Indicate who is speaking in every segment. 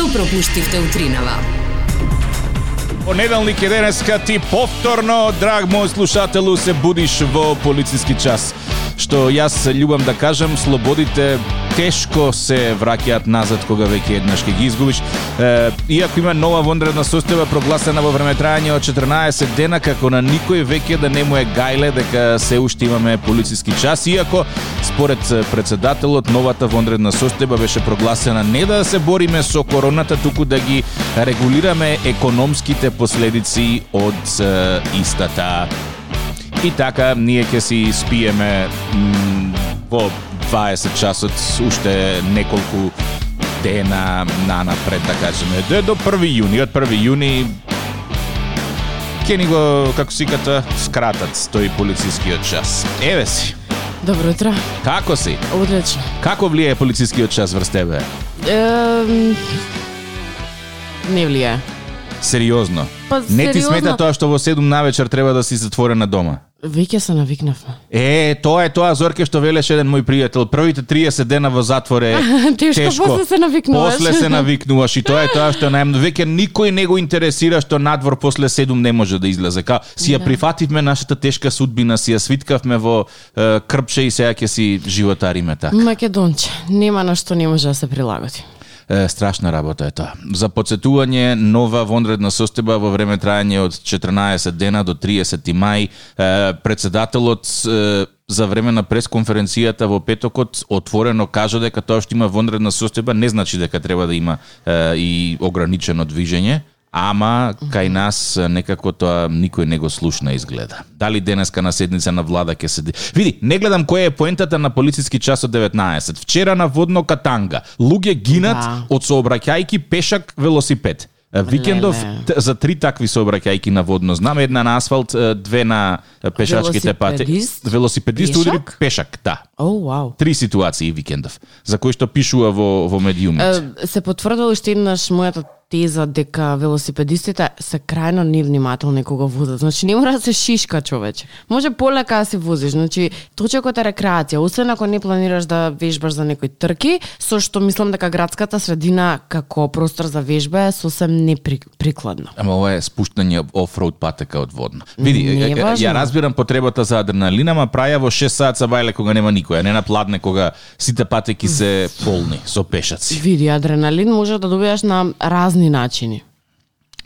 Speaker 1: Што пропуштивте утринава?
Speaker 2: Понеделник е денеска ти повторно, драг мој слушателу, се будиш во полициски час. Што јас љубам да кажам, слободите тешко се враќаат назад кога веќе еднаш ќе ги изгубиш. Е, иако има нова вонредна состојба прогласена во време трајање од 14 дена, како на никој веќе да не му е гајле дека се уште имаме полициски час, иако според председателот новата вонредна состојба беше прогласена не да се бориме со короната, туку да ги регулираме економските последици од е, истата. И така, ние ќе си спиеме во 20 часот уште неколку дена на напред, да кажеме. До, до 1 јуни, од 1 јуни ќе ни го, како си ката, скратат тој полицискиот час. Еве си.
Speaker 3: Добро утро.
Speaker 2: Како си?
Speaker 3: Одлично.
Speaker 2: Како влијае полицискиот час врз тебе?
Speaker 3: Ем... Не влијае.
Speaker 2: Сериозно.
Speaker 3: Па,
Speaker 2: Не ти
Speaker 3: сериозно?
Speaker 2: смета тоа што во 7 навечер треба да си затворена дома?
Speaker 3: Веќе се навикнавме.
Speaker 2: Е, тоа е тоа Зорке што велеше еден мој пријател. Првите 30 дена во затвор е
Speaker 3: Тешко, после се навикнуваш.
Speaker 2: После се навикнуваш и тоа е тоа што најмно веќе никој не го интересира што надвор после 7 не може да излезе. Ка си ја
Speaker 3: Да.
Speaker 2: прифативме нашата тешка судбина, си ја свиткавме во е, крпче и сега ќе си животариме така.
Speaker 3: Македонче, нема на што не може да се прилагоди.
Speaker 2: Е, страшна работа е тоа. За подсетување, нова вонредна состојба во време трајање од 14 дена до 30 мај, е, председателот е, за време на пресконференцијата во петокот отворено кажа дека тоа што има вонредна состојба не значи дека треба да има е, и ограничено движење, Ама кај нас некако тоа никој не го слушна изгледа. Дали денеска на седница на влада ќе се Види, не гледам која е поентата на полициски час од 19. Вчера на водно Катанга, луѓе гинат
Speaker 3: Да.
Speaker 2: од сообраќајки пешак велосипед. Викендов
Speaker 3: Леле.
Speaker 2: за три такви сообраќајки на водно. Знам една на асфалт, две на пешачките пати.
Speaker 3: Велосипедист? Пешак?
Speaker 2: удари пешак, да.
Speaker 3: О, вау.
Speaker 2: Три ситуации викендов, за кои што пишува во во медиумите.
Speaker 3: Се потврдила уште еднаш мојата теза дека велосипедистите се крајно невнимателни кога возат. Значи не мора да се шишка човече. Може полека да си возиш. Значи точекот е рекреација, освен ако не планираш да вежбаш за некои трки, со што мислам дека градската средина како простор за вежба е сосем неприкладно.
Speaker 2: Ама ова е спуштање офроуд патека од водно. Види,
Speaker 3: Не
Speaker 2: ја- ја, разбирам потребата за адреналин, ама праја во 6 саат са бајле кога нема никој, а не на пладне кога сите патеки се полни со пешаци.
Speaker 3: Види, адреналин може да добиеш на разни начини.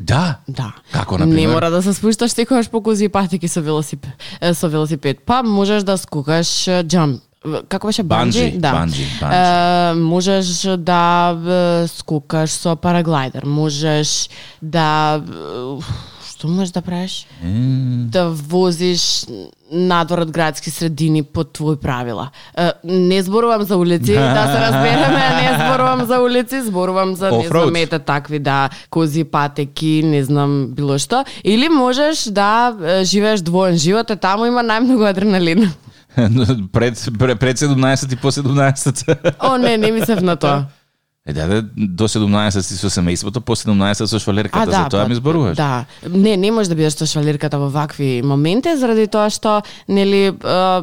Speaker 2: Да.
Speaker 3: Да.
Speaker 2: Како,
Speaker 3: Не
Speaker 2: например?
Speaker 3: мора да се спушташ секогаш по кози патеки со велосипед, со велосипед. Па можеш да скукаш е, джамп. Како беше банджи?
Speaker 2: Банджи,
Speaker 3: да.
Speaker 2: банджи, банджи.
Speaker 3: Е, можеш да скукаш со параглайдер. Можеш да што можеш да правиш? Да возиш надвор од градски средини по твои правила. Не зборувам за улици, да се разбереме, не зборувам за улици, зборувам за не знам ете такви да кози патеки, не знам било што. Или можеш да живееш двоен живот, е таму има најмногу адреналин.
Speaker 2: пред, пред, пред 17 и по 17.
Speaker 3: О, не, не мислев на тоа.
Speaker 2: Е, да, да, до 17 си со семејството, по 17 со швалерката, за тоа
Speaker 3: па,
Speaker 2: ми зборуваш.
Speaker 3: Да. Не, не можеш да бидеш со швалирката во вакви моменти заради тоа што нели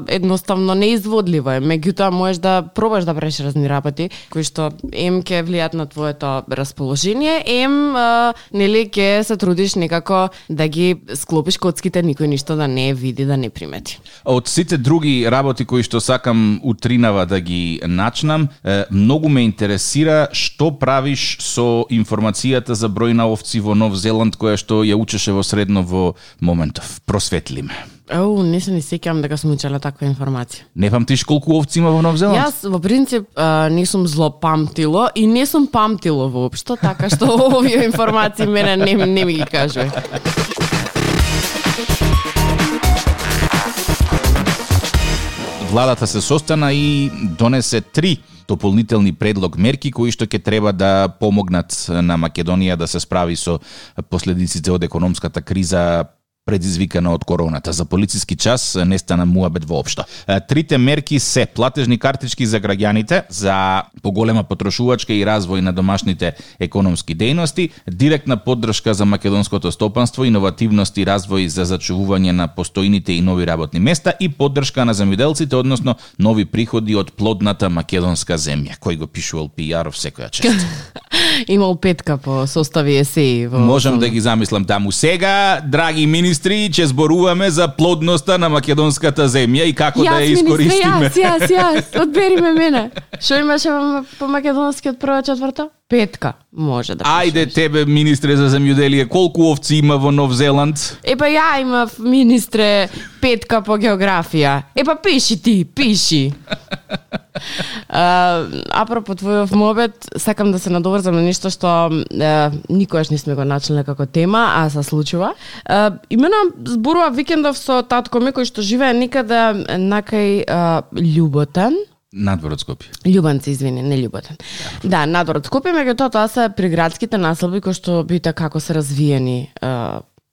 Speaker 3: едноставно неизводливо е. Меѓутоа можеш да пробаш да правиш разни работи кои што ем ќе влијат на твоето расположение, ем нели ќе се трудиш некако да ги склопиш коцките никој ништо да не види, да не примети.
Speaker 2: Од сите други работи кои што сакам утринава да ги начнам, многу ме интересира што правиш со информацијата за број на овци во Нов Зеланд која што ја учеше во средно во моментов. Просветли ме.
Speaker 3: Оу, не се ни сеќавам дека сум учела таква информација.
Speaker 2: Не памтиш колку овци има во Нов Зеланд?
Speaker 3: Јас во принцип а, не сум зло памтило и не сум памтило воопшто, така што овие информации мене не, не ми ги кажува.
Speaker 2: Владата се состана и донесе три дополнителни предлог мерки кои што ќе треба да помогнат на Македонија да се справи со последиците од економската криза предизвикана од короната. За полициски час не стана муабет воопшто. Трите мерки се платежни картички за граѓаните, за поголема потрошувачка и развој на домашните економски дејности, директна поддршка за македонското стопанство, иновативност и развој за зачувување на постојните и нови работни места и поддршка на земјоделците, односно нови приходи од плодната македонска земја. Кој го пишувал пиаров секоја чест.
Speaker 3: Имал петка по состави есеи во
Speaker 2: Можам да ги замислам таму. Сега, драги министри, ќе зборуваме за плодноста на македонската земја и како да ја искористиме.
Speaker 3: Јас, јас, јас, одбериме мене. Што имаше во- по македонскиот прва четврта? Петка. Може да
Speaker 2: Ајде
Speaker 3: пишеш.
Speaker 2: тебе, министре за земјоделие, колку овци има во Нов Зеланд?
Speaker 3: Епа ја имав министре петка по географија. Епа пиши ти, пиши. А, апропо твојов мобет, сакам да се надоврзам на нешто што е, никогаш не сме го начеле како тема, а се случува. Е, имено зборува викендов со татко ми кој што живее некаде накај е, Љуботан.
Speaker 2: Надвор од Скопје.
Speaker 3: Љубанци, извини, не Љуботан. Да, надвор од Скопје, меѓутоа тоа се приградските населби кои што бита како се развиени е,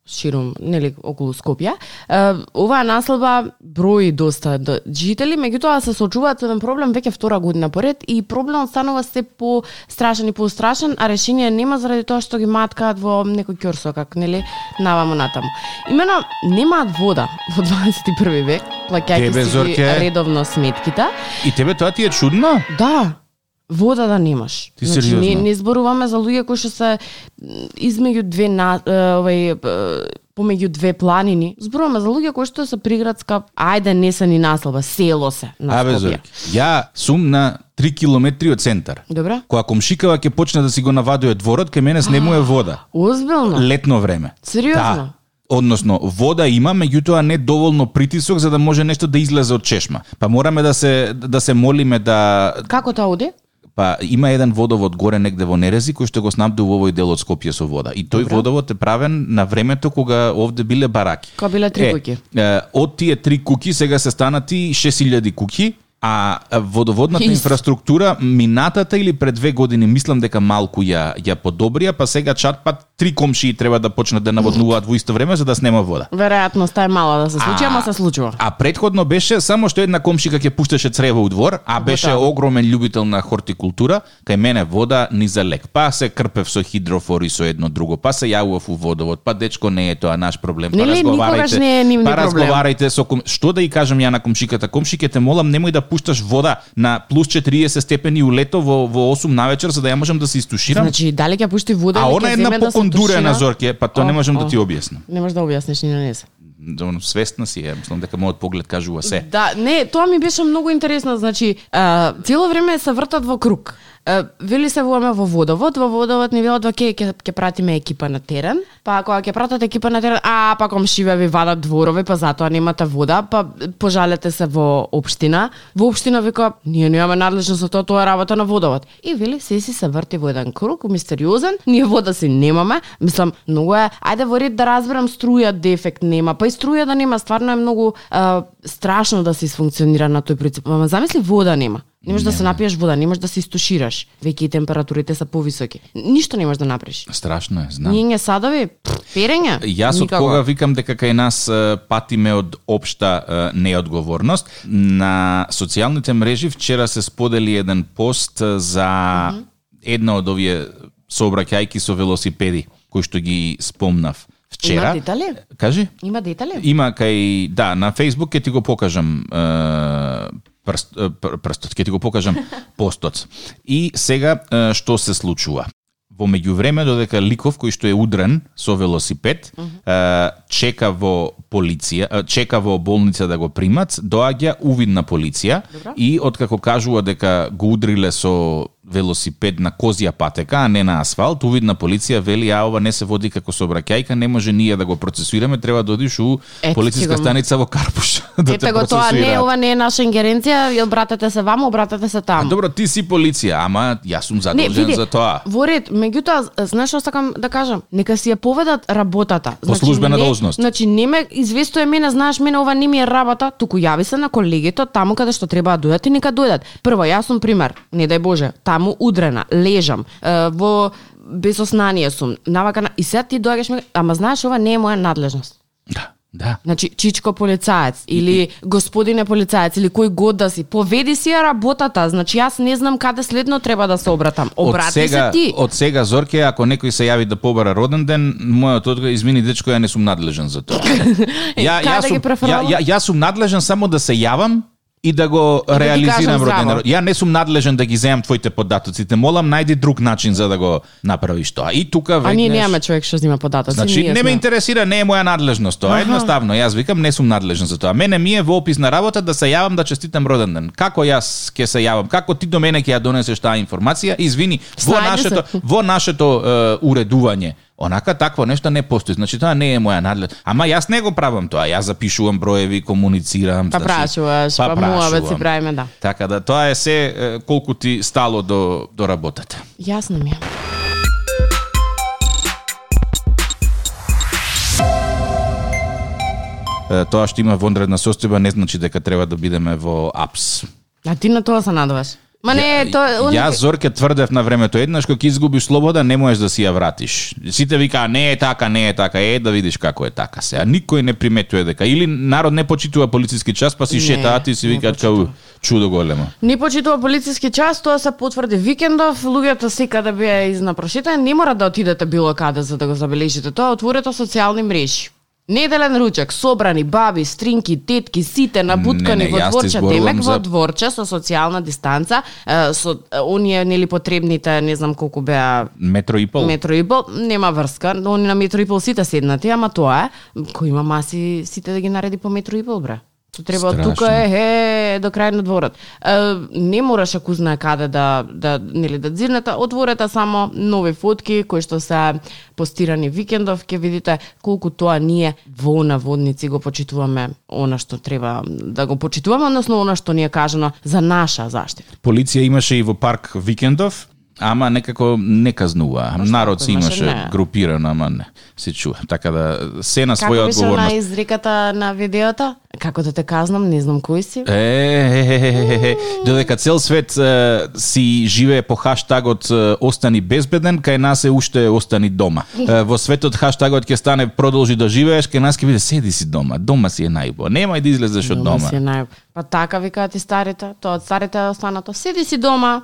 Speaker 3: ширум, нели, околу Скопје. Оваа населба брои доста жители, меѓутоа се соочуваат со еден проблем веќе втора година поред и проблемот станува се по страшен и по страшен, а решение нема заради тоа што ги маткаат во некој ќорсокак, нели, наваму натаму. Имено немаат вода во 21 век, плаќајќи си редовно сметките.
Speaker 2: И тебе тоа ти е чудно?
Speaker 3: Да, вода да немаш.
Speaker 2: Ти
Speaker 3: значи, не,
Speaker 2: сериозно?
Speaker 3: не зборуваме за луѓе кои што се измеѓу две на е, овај е, помеѓу две планини. Зборуваме за луѓе кои што се приградска, ајде не се ни населба, село се на
Speaker 2: Абе,
Speaker 3: Скопје.
Speaker 2: Ја сум на 3 километри од центар.
Speaker 3: Добра?
Speaker 2: Кога комшикава ќе почне да си го навадува дворот, ке мене снемува вода.
Speaker 3: Озбилно?
Speaker 2: Летно време.
Speaker 3: Сериозно?
Speaker 2: Да. Односно, вода има, меѓутоа не доволно притисок за да може нешто да излезе од чешма. Па мораме да се да се молиме да
Speaker 3: Како тоа оди?
Speaker 2: Па има еден водовод горе негде во Нерези кој што го снабдува овој дел од Скопје со вода. И тој
Speaker 3: Добро.
Speaker 2: водовод е правен на времето кога овде биле бараки.
Speaker 3: Кога биле три куќи.
Speaker 2: Е, од тие три куќи сега се станати 6000 куќи, а водоводната инфраструктура минатата или пред две години мислам дека малку ја ја подобрија, па сега чатпат три комшии треба да почнат да наводнуваат во исто време за да снема вода.
Speaker 3: Веројатноста е мала да се случи, ама се случува.
Speaker 2: А предходно беше само што една комшика ќе пушташе црево у двор, а беше
Speaker 3: Готово.
Speaker 2: огромен љубител на хортикултура, кај мене вода ни за лек. Па се крпев со хидрофори со едно друго, па се јавував у водовод, па дечко не е тоа наш проблем, па
Speaker 3: Нели,
Speaker 2: разговарајте.
Speaker 3: не е
Speaker 2: па
Speaker 3: проблем.
Speaker 2: разговарајте со ком... што да и кажам ја на комшиката, комшике те молам немој да пушташ вода на плюс 40 степени у лето во во 8 навечер за да ја можам да се истуширам.
Speaker 3: Значи, дали ќе пушти вода
Speaker 2: а она една
Speaker 3: земе да
Speaker 2: зорке, па тоа не
Speaker 3: О,
Speaker 2: можам да
Speaker 3: о.
Speaker 2: ти објаснам.
Speaker 3: Не можеш да објасниш ни на не се.
Speaker 2: Доволно свесна си е, мислам дека мојот поглед кажува се.
Speaker 3: Да, не, тоа ми беше многу интересно, значи, а, цело време се вртат во круг. Вели се воаме во водовод, во водовод ни велат оке ќе ќе пратиме екипа на терен, па кога ќе пратат екипа на терен, а па комшиве ви вадат дворове, па затоа немате вода, па пожалете се во општина. Во општина вика, ние немаме надлежност за тоа, тоа е работа на водовод. И вели се си се врти во еден круг, мистериозен, ние вода си немаме. Мислам, многу е, ајде во ред да разберам струја дефект нема, па и струја да нема, стварно е многу е, страшно да се функционира на тој принцип. Ама замисли вода нема. Не можеш да се напиеш вода, не можеш да се истушираш. Веќе и температурите се повисоки. Ништо не можеш да направиш.
Speaker 2: Страшно е, знам.
Speaker 3: Њење садови, перење.
Speaker 2: Јас од кога викам дека кај нас патиме од општа неодговорност, на социјалните мрежи вчера се сподели еден пост за една од овие сообраќајки со велосипеди, кои што ги спомнав вчера.
Speaker 3: Има детали?
Speaker 2: Кажи?
Speaker 3: Има детали?
Speaker 2: Има кај, да, на Facebook ќе ти го покажам е, прст, прстот, ќе ти го покажам постот. И сега што се случува? Во меѓувреме додека Ликов кој што е удрен со велосипед, е, чека во полиција, чека во болница да го примат, доаѓа увидна полиција
Speaker 3: Добро.
Speaker 2: и откако кажува дека го удриле со велосипед на козија патека, а не на асфалт, увидна полиција вели а ова не се води како сообраќајка, не може ние да го процесуираме, треба да одиш у
Speaker 3: Ето
Speaker 2: полициска
Speaker 3: го.
Speaker 2: станица во Карпуш да
Speaker 3: Ете
Speaker 2: те
Speaker 3: го тоа не, ова не е наша ингеренција, ја обратете се ваму, обратете се
Speaker 2: А,
Speaker 3: таму.
Speaker 2: Добро, ти си полиција, ама јас сум
Speaker 3: Не,
Speaker 2: задолжен за тоа.
Speaker 3: во ред, меѓутоа, знаеш што сакам да кажам? Нека си ја поведат работата.
Speaker 2: По службена
Speaker 3: не,
Speaker 2: должност.
Speaker 3: Значи, не ме известува мене, знаеш, мене ова не ми е работа, туку јави се на колегите таму каде што треба да дојдат и нека дојдат. Прво, јас сум пример, не дај Боже, таму удрена, лежам, во без оснание сум, навака на... И сега ти доаѓаш ми, ама знаеш, ова не е моја надлежност.
Speaker 2: Да, да.
Speaker 3: Значи, чичко полицаец или господине полицаец или кој год да си, поведи си ја работата. Значи, јас не знам каде следно треба да се обратам. Обрати
Speaker 2: сега,
Speaker 3: се ти.
Speaker 2: Од сега Зорке, ако некој се јави да побара роден ден, мојот одговор измини дечко, ја не сум надлежен за тоа. ја, ја, сум, ја, ја, ја сум надлежен само да се јавам и да го
Speaker 3: да ти
Speaker 2: реализирам
Speaker 3: кажам
Speaker 2: роден род. Ја не сум надлежен да ги земам твоите податоци. Те молам најди друг начин за да го направиш тоа. И тука
Speaker 3: А ние немаме човек што зима податоци.
Speaker 2: Значи, не ме интересира, не е моја надлежност тоа.
Speaker 3: Аха.
Speaker 2: Едноставно, јас викам, не сум надлежен за тоа. Мене ми е во опис на работа да се јавам да честитам роден ден. Како јас ќе се јавам? Како ти до мене ќе ја донесеш таа информација? Извини, во
Speaker 3: Снајди
Speaker 2: нашето
Speaker 3: се.
Speaker 2: во нашето е, уредување Онака такво нешто не постои. Значи тоа не е моја надлежност. Ама јас не го правам тоа. Јас запишувам броеви, комуницирам,
Speaker 3: Па
Speaker 2: значи,
Speaker 3: прашуваш, па муавет си правиме, да.
Speaker 2: Така да тоа е се колку ти стало до до работата.
Speaker 3: Јасно ми е.
Speaker 2: Тоа што има вонредна состојба не значи дека треба да бидеме во апс.
Speaker 3: А ти на тоа се надуваш. Ма не,
Speaker 2: Ја-
Speaker 3: тоа... он-
Speaker 2: Јас Зорке тврдев на времето еднаш кога ќе изгубиш слобода не можеш да си ја вратиш. Сите викаа не е така, не е така, е да видиш како е така сега. Никој не приметува дека или народ не почитува полициски час па си шетаат и си викаат као чудо големо.
Speaker 3: Не почитува полициски час, тоа се потврди викендов, луѓето секаде беа изнапрошитани, не мора да отидете било каде за да го забележите тоа, отворете социјални мрежи. Неделен ручек, собрани баби, стринки, тетки, сите набуткани
Speaker 2: Не, не,
Speaker 3: во дворче, демек во
Speaker 2: за-
Speaker 3: дворче со социјална дистанца, со оние нели потребните, не знам колку беа
Speaker 2: Метро и пол.
Speaker 3: метро и пол, нема врска, но они на метро и пол сите седнати, ама тоа е, кој има маси сите да ги нареди по метро и пол, бре. Тоа треба
Speaker 2: Страшно.
Speaker 3: тука е, е до крај на дворот. Е, не мораш ако знае каде да да нели да дзирнете, отворете само нови фотки кои што се постирани викендов, ќе видите колку тоа ние во наводници го почитуваме она што треба да го почитуваме, односно она што ни е кажано за наша заштита.
Speaker 2: Полиција имаше и во парк викендов, ама некако не казнува. Народ си
Speaker 3: имаше, не.
Speaker 2: групирано, ама не се чува. Така да се на
Speaker 3: Како
Speaker 2: своја
Speaker 3: беше на
Speaker 2: одговорност.
Speaker 3: изреката на видеото? Како да те казнам, не знам кој си.
Speaker 2: Е, е, е, е, е, додека цел свет е, си живее по хаштагот остани безбеден, кај нас е уште остани дома. Е, во светот хаштагот ќе стане продолжи да живееш, кај нас ќе биде седи си дома, дома си е најбо. Немај да излезеш од дома.
Speaker 3: Си е нај... Па така викаат и старите, тоа од старите останато. Седи си дома.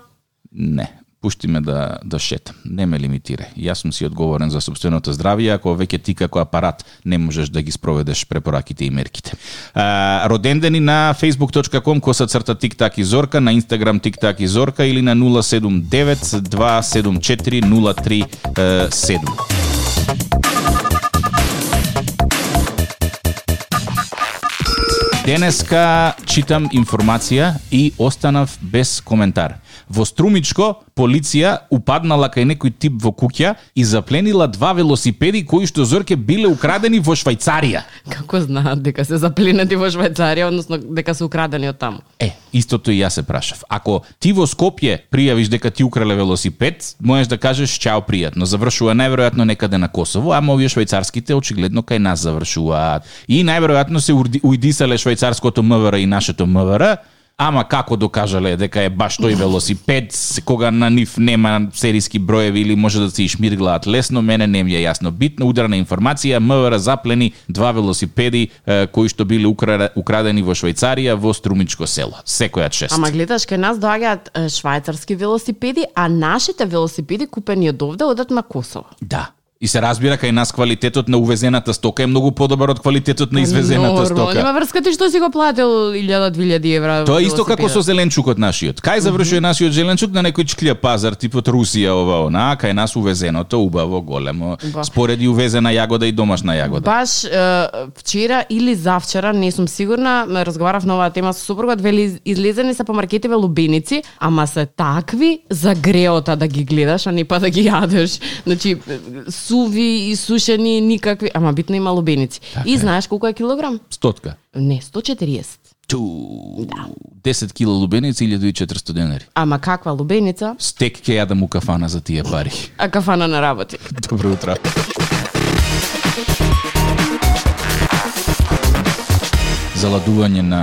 Speaker 2: Не, пушти ме да, да шетам. Не ме лимитирај. Јас сум си одговорен за собственото здравје, ако веќе ти како апарат не можеш да ги спроведеш препораките и мерките. А, родендени на facebook.com коса црта тиктак и зорка, на Instagram тиктак и зорка или на 079 274 0307. Денеска читам информација и останав без коментар. Во Струмичко, полиција упаднала кај некој тип во куќа и запленила два велосипеди кои што зорке биле украдени во Швајцарија.
Speaker 3: Како знаат дека се запленати во Швајцарија, односно дека се украдени од таму?
Speaker 2: Е, истото и јас се прашав. Ако ти во Скопје пријавиш дека ти украле велосипед, можеш да кажеш чао пријатно. Завршува најверојатно некаде на Косово, ама овие швајцарските очигледно кај нас завршуваат. И најверојатно се уидисале швајцарското МВР и нашето МВР, Ама како докажале дека е баш тој велосипед, кога на нив нема сериски броеви или може да се ишмирглаат лесно, мене не ми е јасно. Битна ударна информација, МВР заплени два велосипеди е, кои што биле укра- украдени во Швајцарија во Струмичко село. Секојат шест.
Speaker 3: Ама гледаш, кај нас доаѓаат швајцарски велосипеди, а нашите велосипеди купени од овде одат на Косово.
Speaker 2: Да. И се разбира кај нас квалитетот на увезената стока е многу подобар од квалитетот на извезената
Speaker 3: Нормално,
Speaker 2: стока.
Speaker 3: Нема врска ти што си го платил 1000-2000 евра.
Speaker 2: Тоа е исто како со зеленчукот нашиот. Кај завршува нашиот зеленчук на некој чклија пазар типот Русија ова она, кај нас увезеното убаво големо.
Speaker 3: Ба.
Speaker 2: Спореди увезена јагода и домашна јагода.
Speaker 3: Баш е, вчера или завчера, не сум сигурна, разговарав на оваа тема со супругот, вели излезени се по маркетиве лубеници, ама се такви за греота да ги гледаш, а не па да ги јадеш. Значи, суви и сушени никакви, ама битно има лубеници. И знаеш колку е килограм?
Speaker 2: Стотка.
Speaker 3: Не, 140.
Speaker 2: Ту, 10 кило лубеница 1400 денари.
Speaker 3: Ама каква лубеница,
Speaker 2: Стек ќе јадам у кафана за тие пари.
Speaker 3: а кафана на работи.
Speaker 2: Добро утро. Заладување на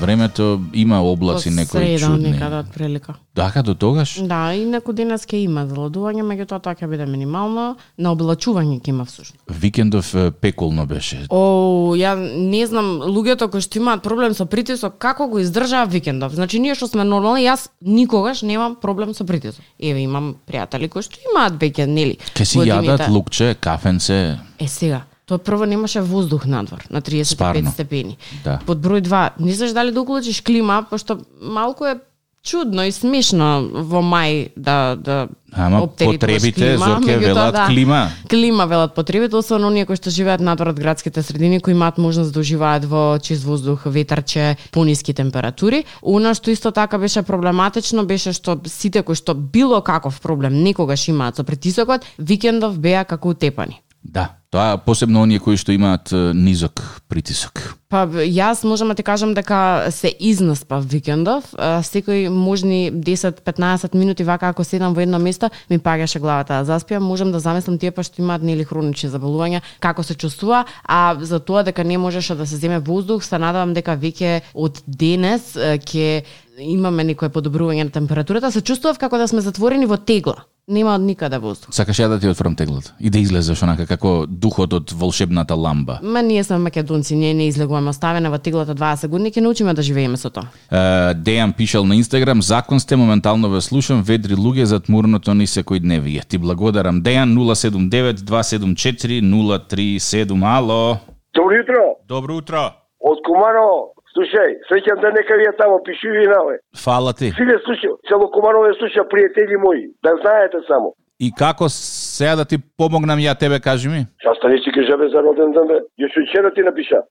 Speaker 2: времето има облаци некои
Speaker 3: среда
Speaker 2: чудни.
Speaker 3: некаде од прилика.
Speaker 2: Дака до тогаш?
Speaker 3: Да, и некој денес ќе има заладување, меѓутоа тоа ќе биде минимално, на облачување ќе има всушност.
Speaker 2: Викендов пеколно беше.
Speaker 3: О, ја не знам луѓето кои што имаат проблем со притисок како го издржаа викендов. Значи ние што сме нормални, јас никогаш немам проблем со притисок. Еве имам пријатели кои што имаат веќе нели.
Speaker 2: Ке си јадат лукче, кафенце.
Speaker 3: Е сега, тоа прво немаше воздух надвор на 35
Speaker 2: Спарно.
Speaker 3: степени.
Speaker 2: Да.
Speaker 3: Под број 2, не знаеш дали да уклучиш клима, пошто малку е чудно и смешно во мај да да
Speaker 2: Ама потребите,
Speaker 3: клима,
Speaker 2: Зорке, велат клима.
Speaker 3: Клима велат потребите, особено оние кои што живеат надвор од градските средини, кои имаат можност да уживаат во чист воздух, ветарче, пониски температури. Она што исто така беше проблематично беше што сите кои што било каков проблем некогаш имаат со притисокот, викендов беа како утепани.
Speaker 2: Да, тоа посебно оние кои што имаат низок притисок.
Speaker 3: Па јас можам да ти кажам дека се изнаспав викендов, секој можни 10-15 минути вака ако седам во едно место, ми паѓаше главата да заспиам, можам да замислам тие па што имаат нели хронични заболувања, како се чувствува, а за тоа дека не можеше да се земе воздух, се надевам дека веќе од денес ќе имаме некое подобрување на температурата, се чувствував како да сме затворени во тегла. Нема од никаде воздух.
Speaker 2: Сакаш ја да ти отворам теглот и да излезеш онака како духот од волшебната ламба.
Speaker 3: Ма ние сме македонци, ние не излегуваме оставена во теглата 20 години, ќе научиме да живееме со тоа.
Speaker 2: Е, Дејан пишал на Инстаграм, закон сте, моментално ве слушам, ведри луѓе за тмурното ни секојдневие. Ти благодарам. Дејан 079 274 037. Ало.
Speaker 1: Добро jutro,
Speaker 2: Добро утро.
Speaker 1: од Куманово. Слушај, среќан ден нека ви е тамо, пишуви наве.
Speaker 2: Фала ти.
Speaker 1: Силе слуша, цело Куманово е слуша, пријатели мои, да знаете само.
Speaker 2: И како сега да ти помогнам ја тебе, кажи ми?
Speaker 1: Шаста не си кажа бе за роден ден бе? Јас вчера ти напиша.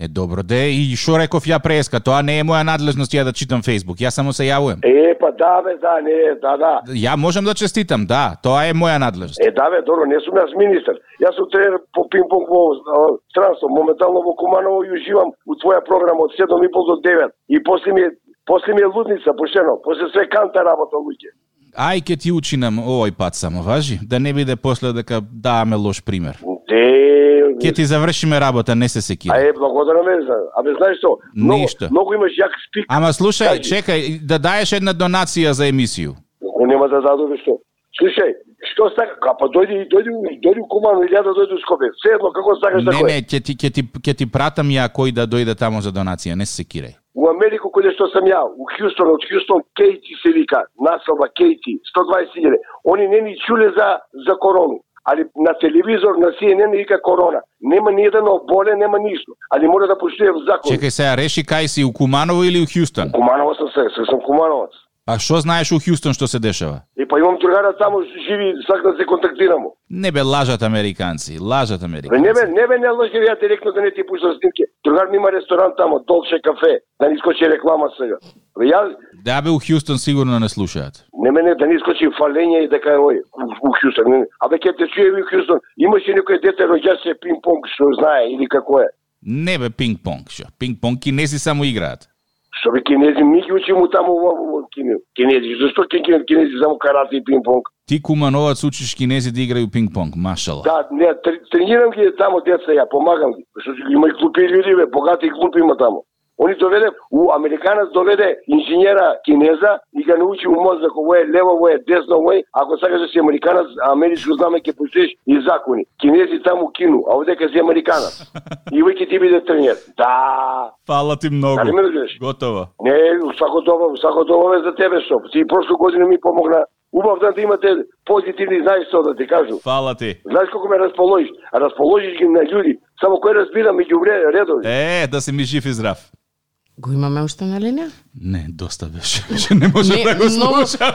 Speaker 2: Е, добро, де, и шо реков ја преска, тоа не е моја надлежност ја да читам Фейсбук, ја само се јавувам.
Speaker 1: Е, па да бе, да, не, да, да.
Speaker 2: Ја можам да честитам, да, тоа е моја надлежност.
Speaker 1: Е, да бе, добро, не сум јас министер. Јас сум тренер по пинг-понг во странство. Моментално во Куманово и уживам у твоја програма од 7 и пол до 9. И после ми е После ми е лудница, пошено. После све канта работа луѓе.
Speaker 2: Ај ке ти учинам овој пат само, важи? Да не биде после дека даваме лош пример.
Speaker 1: Де,
Speaker 2: Ке ти завршиме работа, не се секира.
Speaker 1: А е, благодарам е за. Абе, знаеш што? Многу,
Speaker 2: Ништо.
Speaker 1: многу имаш јак спик.
Speaker 2: Ама слушај,
Speaker 1: Кажи.
Speaker 2: чекај, да даеш една донација за емисију.
Speaker 1: Ако нема да дадове што? Слушај, што сака? Ка па дојди, дојди, дојди у Кумано или ја да дојди у Скопје. Се едно како сакаш да
Speaker 2: Не, не, ќе ти, ќе ти, ќе ти пратам ја кој да дојде тамо за донација, не се секирај.
Speaker 1: У Америку кој што сам ја, у Хјустон, од Хјустон Кейти се вика, населба Кейти, 120.000. Они не ни чуле за за корону. Али на телевизор на CNN вика корона. Нема ни еден оболен, нема ништо. Али мора да поштуе закон.
Speaker 2: Чекај сега, реши кај си, у Куманово или у Хјустон?
Speaker 1: Куманово сам се, се сум Кумановац.
Speaker 2: А што знаеш у Хјустон што се дешава?
Speaker 1: И па имам другара таму живи, сак да се контактирамо.
Speaker 2: Не бе, лажат американци, лажат
Speaker 1: Бе,
Speaker 2: американци.
Speaker 1: не бе, не бе, не лъжи ја директно да не ти пуштам снимки. Другар ми има ресторант тамо, Долче кафе, да не искочи реклама сега. Бе, ја,
Speaker 2: Да бе, у Хјустон сигурно не слушаат.
Speaker 1: не мене да не искочи фалење и дека е ој, у, Хјустон. Не, Абе, ке те чуе у Хјустон, имаше некој дете роѓаше пинг-понг, што знае, или како е.
Speaker 2: Не бе, пинг-понг, шо. Пинг-понг кинези само играат.
Speaker 1: Што бе, кинези, ми ги учимо таму во, кинези. Кинези, зашто ке ке- кинези само карате и пинг-понг?
Speaker 2: Ти кумановац учиш кинези да играју пинг-понг, машала.
Speaker 1: Да, не, тр- тренирам ги таму деца, ја помагам ги. Што има и глупи луѓе, богати глупи има таму. Они доведе, у американец доведе инженера кинеза и ga научи у мозок, ово е лево, ово е десно, ово е, ако сакаш да си американец, америчко знаме ќе поштиш и закони. Кинези таму кину, а овде си американец. И веќе ти биде тренер. Да.
Speaker 2: Фала ти многу.
Speaker 1: Дали ме разбираш?
Speaker 2: Готово.
Speaker 1: Не, усако добро, усако добро е за тебе што. Ти прошла година ми помогна. Убав да имате позитивни, знаеш што да ти кажу.
Speaker 2: Фала ти.
Speaker 1: Знаеш колку ме расположиш? Расположиш ги на луѓе. Само кој разбира меѓу редови.
Speaker 2: Е, да си ми жив и здрав.
Speaker 3: Го имаме уште на линија?
Speaker 2: Не, доста беше. Че не може да го слушам.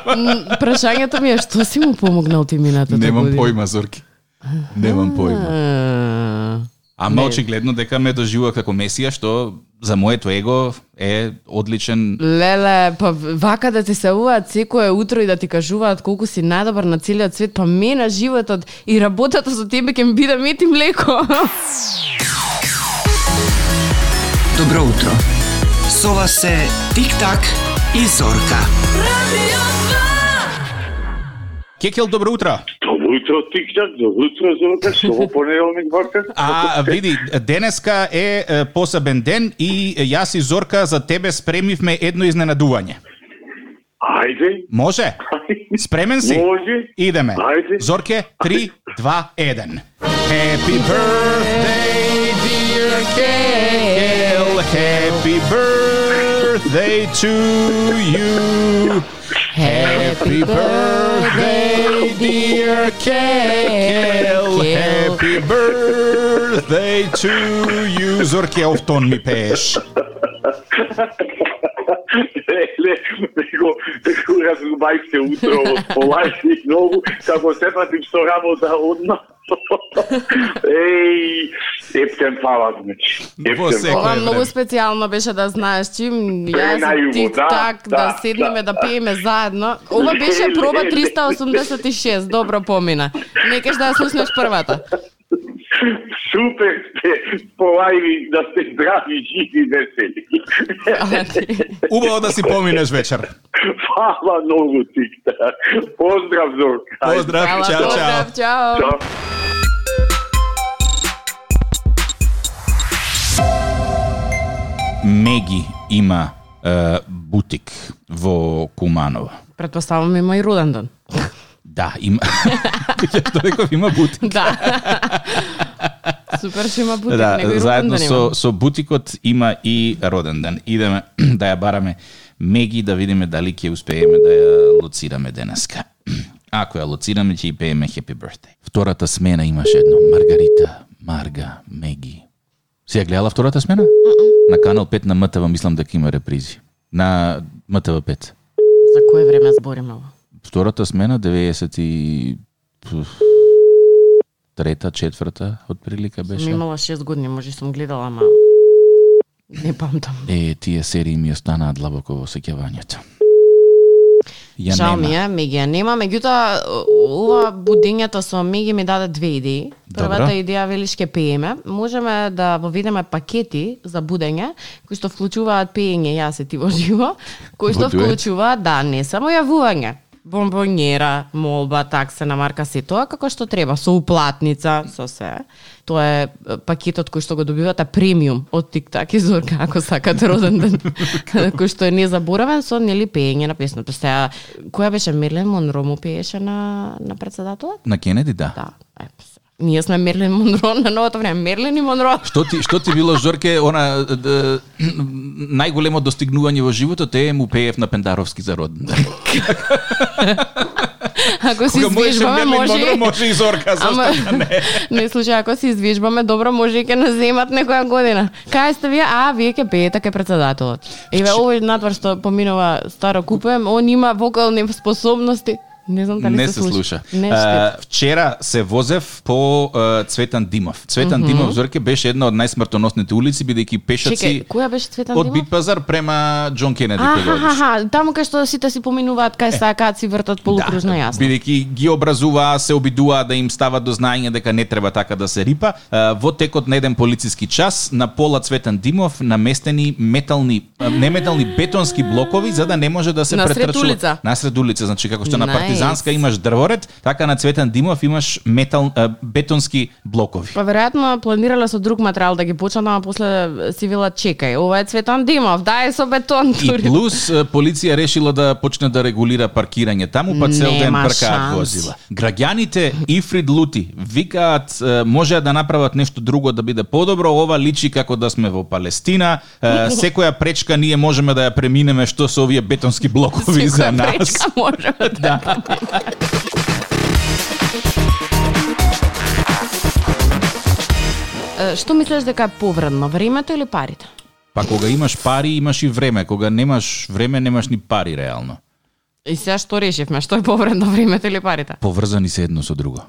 Speaker 3: Прашањето ми е што си му помогнал ти минатата
Speaker 2: Немам
Speaker 3: година?
Speaker 2: појма, Зорки. Немам појма.
Speaker 3: А,
Speaker 2: Ама
Speaker 3: Не.
Speaker 2: очигледно дека ме доживува како месија, што за моето его е одличен
Speaker 3: Леле, па вака да ти се уваат секое утро и да ти кажуваат колку си најдобар на целиот свет, па мене животот и работата со тебе ќе ми биде мет и млеко.
Speaker 4: Добро утро. Со вас се Тик-так и Зорка.
Speaker 2: Кекел, добро утро.
Speaker 1: Добро
Speaker 5: утро, Тик-так, добро утро, Зорка, што во понеделник вака?
Speaker 2: А, види, денеска е е, посебен ден и јас и Зорка за тебе спремивме едно изненадување.
Speaker 5: Ајде,
Speaker 2: Може? Спремен си?
Speaker 5: Може.
Speaker 2: Идеме.
Speaker 5: Ајде.
Speaker 2: Зорке, 3, 2, 1. Happy birthday, dear Kel. Happy birthday to you. Happy birthday, dear Kel. Happy birthday to you. Зорке, овтон ми пееш.
Speaker 5: Леле, него, него разумајте утро, полајте многу, како се патим со работа одма. Еј, ептен фала, значи.
Speaker 2: Во
Speaker 5: Ептен
Speaker 2: секој
Speaker 3: Ова многу специјално беше да знаеш чим јас ти
Speaker 5: да,
Speaker 3: так да,
Speaker 5: да,
Speaker 3: седнеме да,
Speaker 5: да.
Speaker 3: пееме заедно. Ова беше проба 386, добро помина. Некаш да ја слушнеш првата.
Speaker 5: Супер сте, полајни да сте здрави, живи, весели.
Speaker 2: Убаво да си поминеш вечер.
Speaker 5: Фала многу, Тик-так. Поздрав, Зорка.
Speaker 2: Поздрав, чао, чао.
Speaker 3: поздрав, чао.
Speaker 5: Чао.
Speaker 2: Меги има е, бутик во Куманово.
Speaker 3: Предпоставам има и роден ден.
Speaker 2: Да, има. Што реков, има бутик.
Speaker 3: Да. Супер што има бутик,
Speaker 2: да, заедно
Speaker 3: ден
Speaker 2: со,
Speaker 3: има.
Speaker 2: со бутикот има и роден ден. Идеме да ја бараме Меги да видиме дали ќе успееме да ја лоцираме денеска. Ако ја лоцираме, ќе и пееме Happy Birthday. Втората смена имаше едно Маргарита, Марга, Меги. Си ја гледала втората смена? На канал 5 на МТВ мислам дека има репризи. На МТВ 5.
Speaker 3: За кое време збориме?
Speaker 2: Втората смена 90 и трета, четврта отприлика
Speaker 3: Сум
Speaker 2: беше.
Speaker 3: имала 6 години, може сум гледала, ама не памтам.
Speaker 2: Е, тие серии ми останаа длабоко во сеќавањето. Ја
Speaker 3: Жал
Speaker 2: нема.
Speaker 3: ми е, Меги ја нема, меѓутоа ова будењето со Меги ми даде две идеи. Првата идеја велиш ке пееме. Можеме да воведеме пакети за будење кои што вклучуваат пеење јас и ти во живо, кои што вклучуваат да не само јавување, бомбонjera, молба, такса на марка се тоа како што треба, со уплатница, со се. Тоа е пакетот кој што го добивате премиум од TikTok и Зорка, ако сакате роден ден, кој што е незаборавен со нели пеење на песната. Сега, која беше Мерлин Монро му пееше на на председателот?
Speaker 2: На Кенеди, да.
Speaker 3: Да, е, се. Ние сме Мерлин Монро на новото време. Мерлин и Монро.
Speaker 2: Што ти што ти било Зорке, она д, д, најголемо достигнување во животот е му пеев на Пендаровски за роден ден.
Speaker 3: Ако си извежбаме, може
Speaker 2: Монро, може и Зорка,
Speaker 3: Ама,
Speaker 2: да не?
Speaker 3: не слушај, ако се извежбаме, добро може и ќе нас земат некоја година. Кај сте вие? А, вие ќе пеете кај председателот. Еве, овој надвор што поминува старо купуем, он има вокални способности. Не знам дали
Speaker 2: не
Speaker 3: се,
Speaker 2: се слуша.
Speaker 3: Не,
Speaker 2: А, вчера се возев по а, Цветан Димов. Цветан Димов Зорке беше една од најсмртоносните улици бидејќи пешаци
Speaker 3: Чекај, која беше Цветан
Speaker 2: од
Speaker 3: Димов?
Speaker 2: Бит пазар према Џон Кенеди
Speaker 3: Аха, таму кај што сите си поминуваат кај сакаат си вртат полукружно јасно.
Speaker 2: бидејќи ги образуваа, се обидуваа да им стават до знаење дека не треба така да се рипа. А, Во текот на еден полициски час на пола Цветан Димов наместени метални, не метални бетонски блокови за да не може да се
Speaker 3: Насред
Speaker 2: претрчува.
Speaker 3: улица.
Speaker 2: Насред улица, значи како што на
Speaker 3: Nice.
Speaker 2: Партизанска имаш дрворед, така на Цветан Димов имаш метал а, бетонски блокови.
Speaker 3: Па веројатно планирале со друг материјал да ги почнат, ама после си велат чекај, ова е Цветан Димов, дај со бетон
Speaker 2: И
Speaker 3: тури.
Speaker 2: плюс е, полиција решила да почне да регулира паркирање таму, па цел ден бркаат
Speaker 3: шанс.
Speaker 2: возила. Граѓаните Ифрид Лути викаат е, можеа да направат нешто друго да биде подобро, ова личи како да сме во Палестина. Секоја пречка ние можеме да ја преминеме што со овие бетонски блокови за
Speaker 3: Секоја
Speaker 2: нас.
Speaker 3: пречка може да. Е, Што мислиш дека е повредно, времето или парите?
Speaker 2: Па кога имаш пари, имаш и време. Кога немаш време, немаш ни пари реално.
Speaker 3: И сега што решивме, што е повредно, времето или парите?
Speaker 2: Поврзани се едно со друго.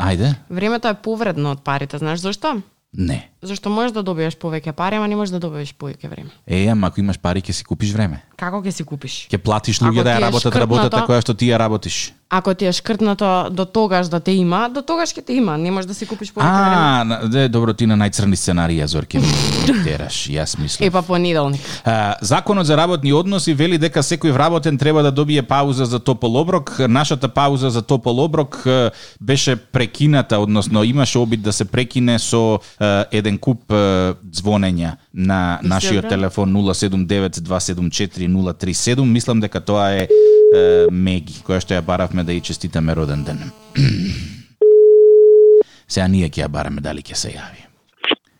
Speaker 2: Ајде?
Speaker 3: Времето е повредно од парите, знаеш зашто?
Speaker 2: Не.
Speaker 3: Зашто можеш да добиеш повеќе пари, ама не можеш да добиеш повеќе време.
Speaker 2: Е, ама ако имаш пари, ќе си купиш време.
Speaker 3: Како ќе си купиш?
Speaker 2: Ќе платиш луѓе да ја работат
Speaker 3: шкртнато-
Speaker 2: работата која што ти ја работиш.
Speaker 3: Ако ти е шкртнато до тогаш да те има, до тогаш ќе те има. Не можеш да си купиш време.
Speaker 2: А, на- де, добро ти на најцрни сценарија Зорке ми тераш, јас мислам.
Speaker 3: Е па понеделник.
Speaker 2: А, Законот за работни односи вели дека секој вработен треба да добие пауза за топол оброк. Нашата пауза за топол оброк беше прекината, односно имаше обид да се прекине со еден куп звонења на
Speaker 3: И се
Speaker 2: нашиот
Speaker 3: бра?
Speaker 2: Телефон 079-274-037. Мислам дека тоа е, е Меги, која што ја баравме да ја честитаме роден ден. Сега ние ќе ја бараме дали ќе се јави.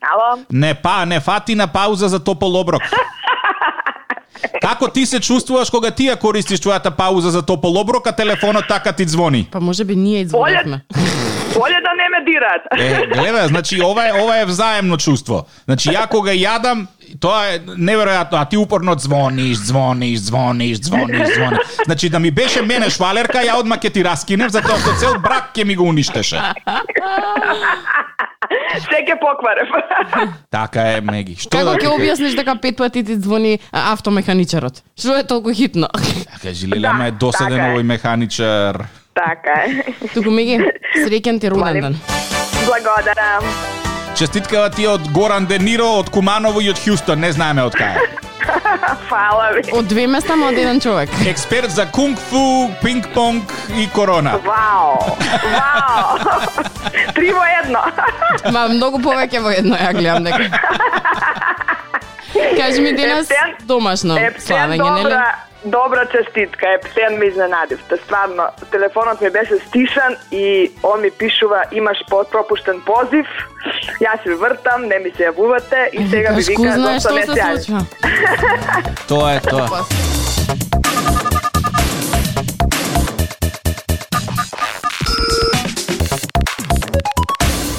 Speaker 6: Ало,
Speaker 2: Не па, не фати на пауза за топол оброк. Како ти се чувствуваш кога ти ја користиш твојата пауза за топол оброк, а телефонот така ти звони?
Speaker 3: Па може би ние изволевме.
Speaker 6: Болje da ne me dirat.
Speaker 2: Е, гледа, значи ова е ова е взаемно чувство. Значи ја кога јадам, тоа е неверојатно, а ти упорно звониш, звониш, звониш, звониш, звониш. Значи да ми беше мене швалерка, ја одма ќе ти раскинем затоа што цел брак ќе ми го уништеше.
Speaker 6: Sve ke pokvarem.
Speaker 2: Така е, Меги. Што
Speaker 3: Како
Speaker 2: да
Speaker 3: ќе
Speaker 2: кажам?
Speaker 3: објасниш дека пет пати ти звони автомеханичарот? Што е толку хитно?
Speaker 2: Кажи ама е
Speaker 6: Да,
Speaker 2: досаден
Speaker 6: така е.
Speaker 2: овој механичар.
Speaker 6: Така je.
Speaker 3: Туку Меги, среќен ти роден ден.
Speaker 6: Благодарам.
Speaker 2: Честиткава ти од Горан Дениро, од Куманово и од Хјустон, не знаеме од кај.
Speaker 6: Hvala vi.
Speaker 3: Од две места, од еден човек.
Speaker 2: Експерт за кунг-фу, пинг-понг и корона.
Speaker 6: Вау. Вау. Tri vo jedno.
Speaker 3: Ма многу повеќе во едно ја гледам дека. Кажи ми денес домашно
Speaker 6: Ептен
Speaker 3: славење, нели?
Speaker 6: добра, добра честитка. Ептен ме изненадивте. Стварно, телефонот ми беше стишан и он ми пишува имаш пропуштен позив. Јас ви вртам, не ми се јавувате и сега ми вика зошто
Speaker 3: што
Speaker 6: не
Speaker 3: се
Speaker 6: се.
Speaker 2: Тоа е тоа.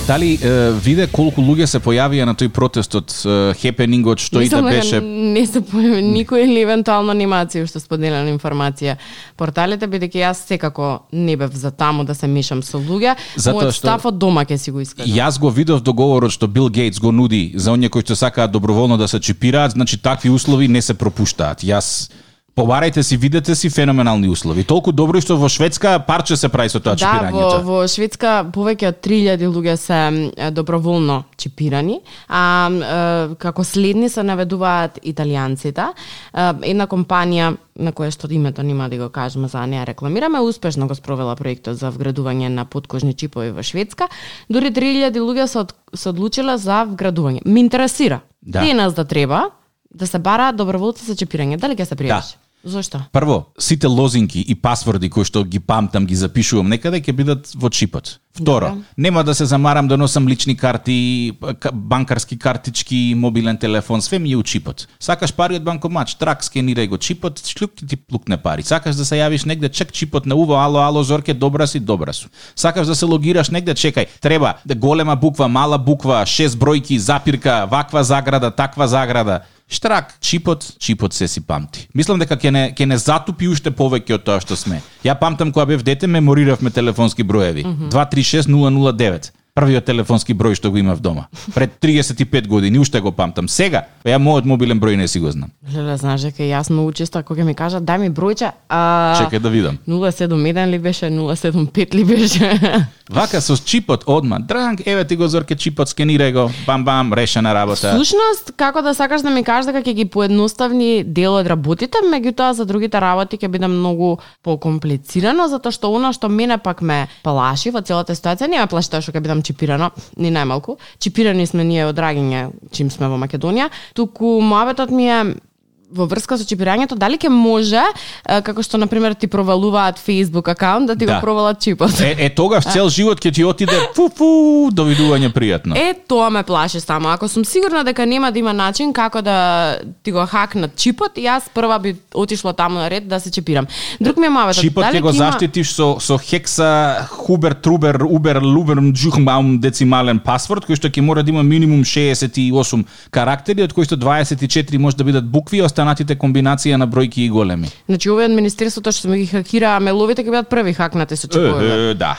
Speaker 2: Дали е, виде колку луѓе се појавија на тој протестот, е, хепенингот, што и да беше?
Speaker 3: не се појави никој или евентуално анимација што споделена информација. Порталите бидејќи јас секако не бев за таму да се мешам со луѓе, мојот
Speaker 2: што-
Speaker 3: став од дома ќе си го искажам.
Speaker 2: Јас го видов договорот што Бил Гейтс го нуди за оние кои што сакаат доброволно да се чипираат, значи такви услови не се пропуштаат. Јас Побарајте си, видете си феноменални услови. Толку добри што во Шведска парче се прави со тоа
Speaker 3: Да, во,
Speaker 2: чипирањето.
Speaker 3: во Шведска повеќе од 3000 луѓе се доброволно чипирани, а е, како следни се наведуваат италијанците. Е, Една компанија на која што името нема да го кажеме за неа рекламираме, успешно го спровела проектот за вградување на подкожни чипови во Шведска. Дури 3000 луѓе се, од, се одлучила за вградување. Ме интересира.
Speaker 2: Да.
Speaker 3: Денес да треба да се бараат доброволци за чипирање. Дали ќе се пријавиш?
Speaker 2: Да.
Speaker 3: Зошто?
Speaker 2: Прво, сите лозинки и пасворди кои што ги памтам, ги запишувам некаде, ќе бидат во чипот. Второ,
Speaker 3: Добро.
Speaker 2: нема да се замарам да носам лични карти, банкарски картички, мобилен телефон, све ми е у чипот. Сакаш пари од банкомат, трак скенирај го чипот, шлюк ти плукне пари. Сакаш да се јавиш негде, чек чипот на уво, ало, ало, Зорке, добра си, добра су. Сакаш да се логираш негде, чекај, треба да голема буква, мала буква, шест бројки, запирка, ваква заграда, таква заграда. Штрак, чипот, чипот се си памти. Мислам дека ќе не ќе не затупи уште повеќе од тоа што сме. Ја памтам кога бев дете мемориравме телефонски броеви. 236009. Првиот телефонски број што го имав дома. Пред 35 години уште го памтам. Сега, ја мојот мобилен број не си го знам.
Speaker 3: Леле, знаеш дека јас многу често кога ќе ми кажат дај ми бројче, а
Speaker 2: Чекај да видам.
Speaker 3: 071 ли беше, 075 ли беше.
Speaker 2: Вака со чипот одма. Дранг, еве ти го зорке чипот, скенирај го. Бам бам, решена работа.
Speaker 3: Слушност, како да сакаш да ми кажеш дека ќе ги поедноставни дел од работите, меѓутоа за другите работи ќе биде многу покомплицирано, затоа што она што мене пак ме плаши во целата ситуација, не ме плаши тоа што ќе бидам чипирано, ни најмалку. Чипирани сме ние од Драгиње, чим сме во Македонија, туку моабетот ми е во врска со чипирањето, дали ќе може, како што, на пример, ти провалуваат Facebook акаунт, да ти
Speaker 2: Да.
Speaker 3: го провалат чипот.
Speaker 2: Е, е тогаш цел живот ќе ти отиде фу фу, довидување пријатно.
Speaker 3: Е, тоа ме плаши само. Ако сум сигурна дека нема да има начин како да ти го хакнат чипот, јас прва би отишла таму на ред да се чипирам. Друг ми е маветот.
Speaker 2: Чипот ќе го
Speaker 3: има-
Speaker 2: заштитиш со со хекса хубер трубер убер лубер джухмаум децимален пасворд кој што ќе мора да има минимум 68 карактери од кои што 24 може да бидат букви, а останатите комбинација на бројки и големи.
Speaker 3: Значи, овие од Министерството што ми ги хакира меловите ќе бидат први хакнати со
Speaker 2: е, да.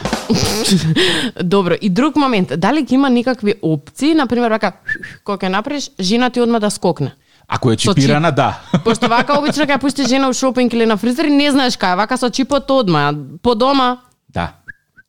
Speaker 3: Добро, и друг момент, дали ќе има никакви опции, на пример, вака, кога ќе направиш, жена ти одма да скокне.
Speaker 2: Ако е
Speaker 3: Со чип.
Speaker 2: чипирана, да.
Speaker 3: Пошто вака обично кога пуштиш жена у шопинг или на фризер, не знаеш кај, вака со чипот одма, по дома.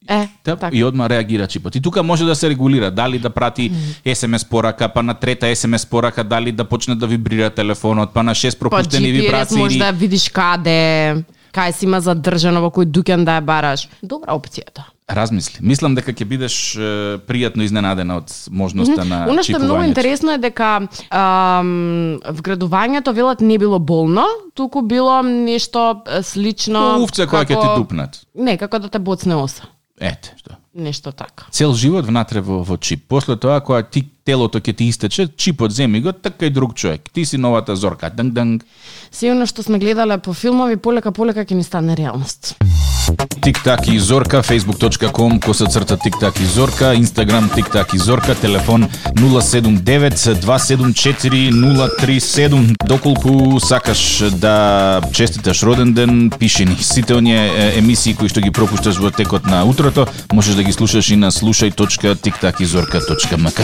Speaker 3: Е,
Speaker 2: Теп,
Speaker 3: така.
Speaker 2: и одма реагира чипот. И тука може да се регулира дали да прати СМС порака, па на трета СМС порака дали да почне да вибрира телефонот, па на шест
Speaker 3: Па
Speaker 2: пропуштени
Speaker 3: GPS
Speaker 2: вибрации.
Speaker 3: може да видиш каде, кај си има задржано во кој дуќан да ја бараш. Добра опцијата.
Speaker 2: Размисли. Мислам дека ќе бидеш е, пријатно изненадена од можноста на
Speaker 3: Оно што е многу интересно е дека ам, вградувањето велат не било болно, туку било нешто слично
Speaker 2: Овце која ќе ти дупнат.
Speaker 3: Не, како да те боцне оса.
Speaker 2: Ете, што.
Speaker 3: Нешто така.
Speaker 2: Цел живот внатре во, во чип. После тоа, кога ти телото ќе ти истече, чипот земи го, така и друг човек. Ти си новата зорка. Данг, данг.
Speaker 3: Сигурно што сме гледале по филмови, полека полека ќе ни стане реалност.
Speaker 2: Тиктак и Зорка, facebook.com, коса црта Тиктак и Зорка, Instagram Тиктак и Зорка, телефон 079-274-037. Доколку сакаш да честиташ роден ден, пиши ни. Сите оние емисии кои што ги пропушташ во текот на утрото, можеш да ги слушаш и на слушај.тиктакизорка.мк.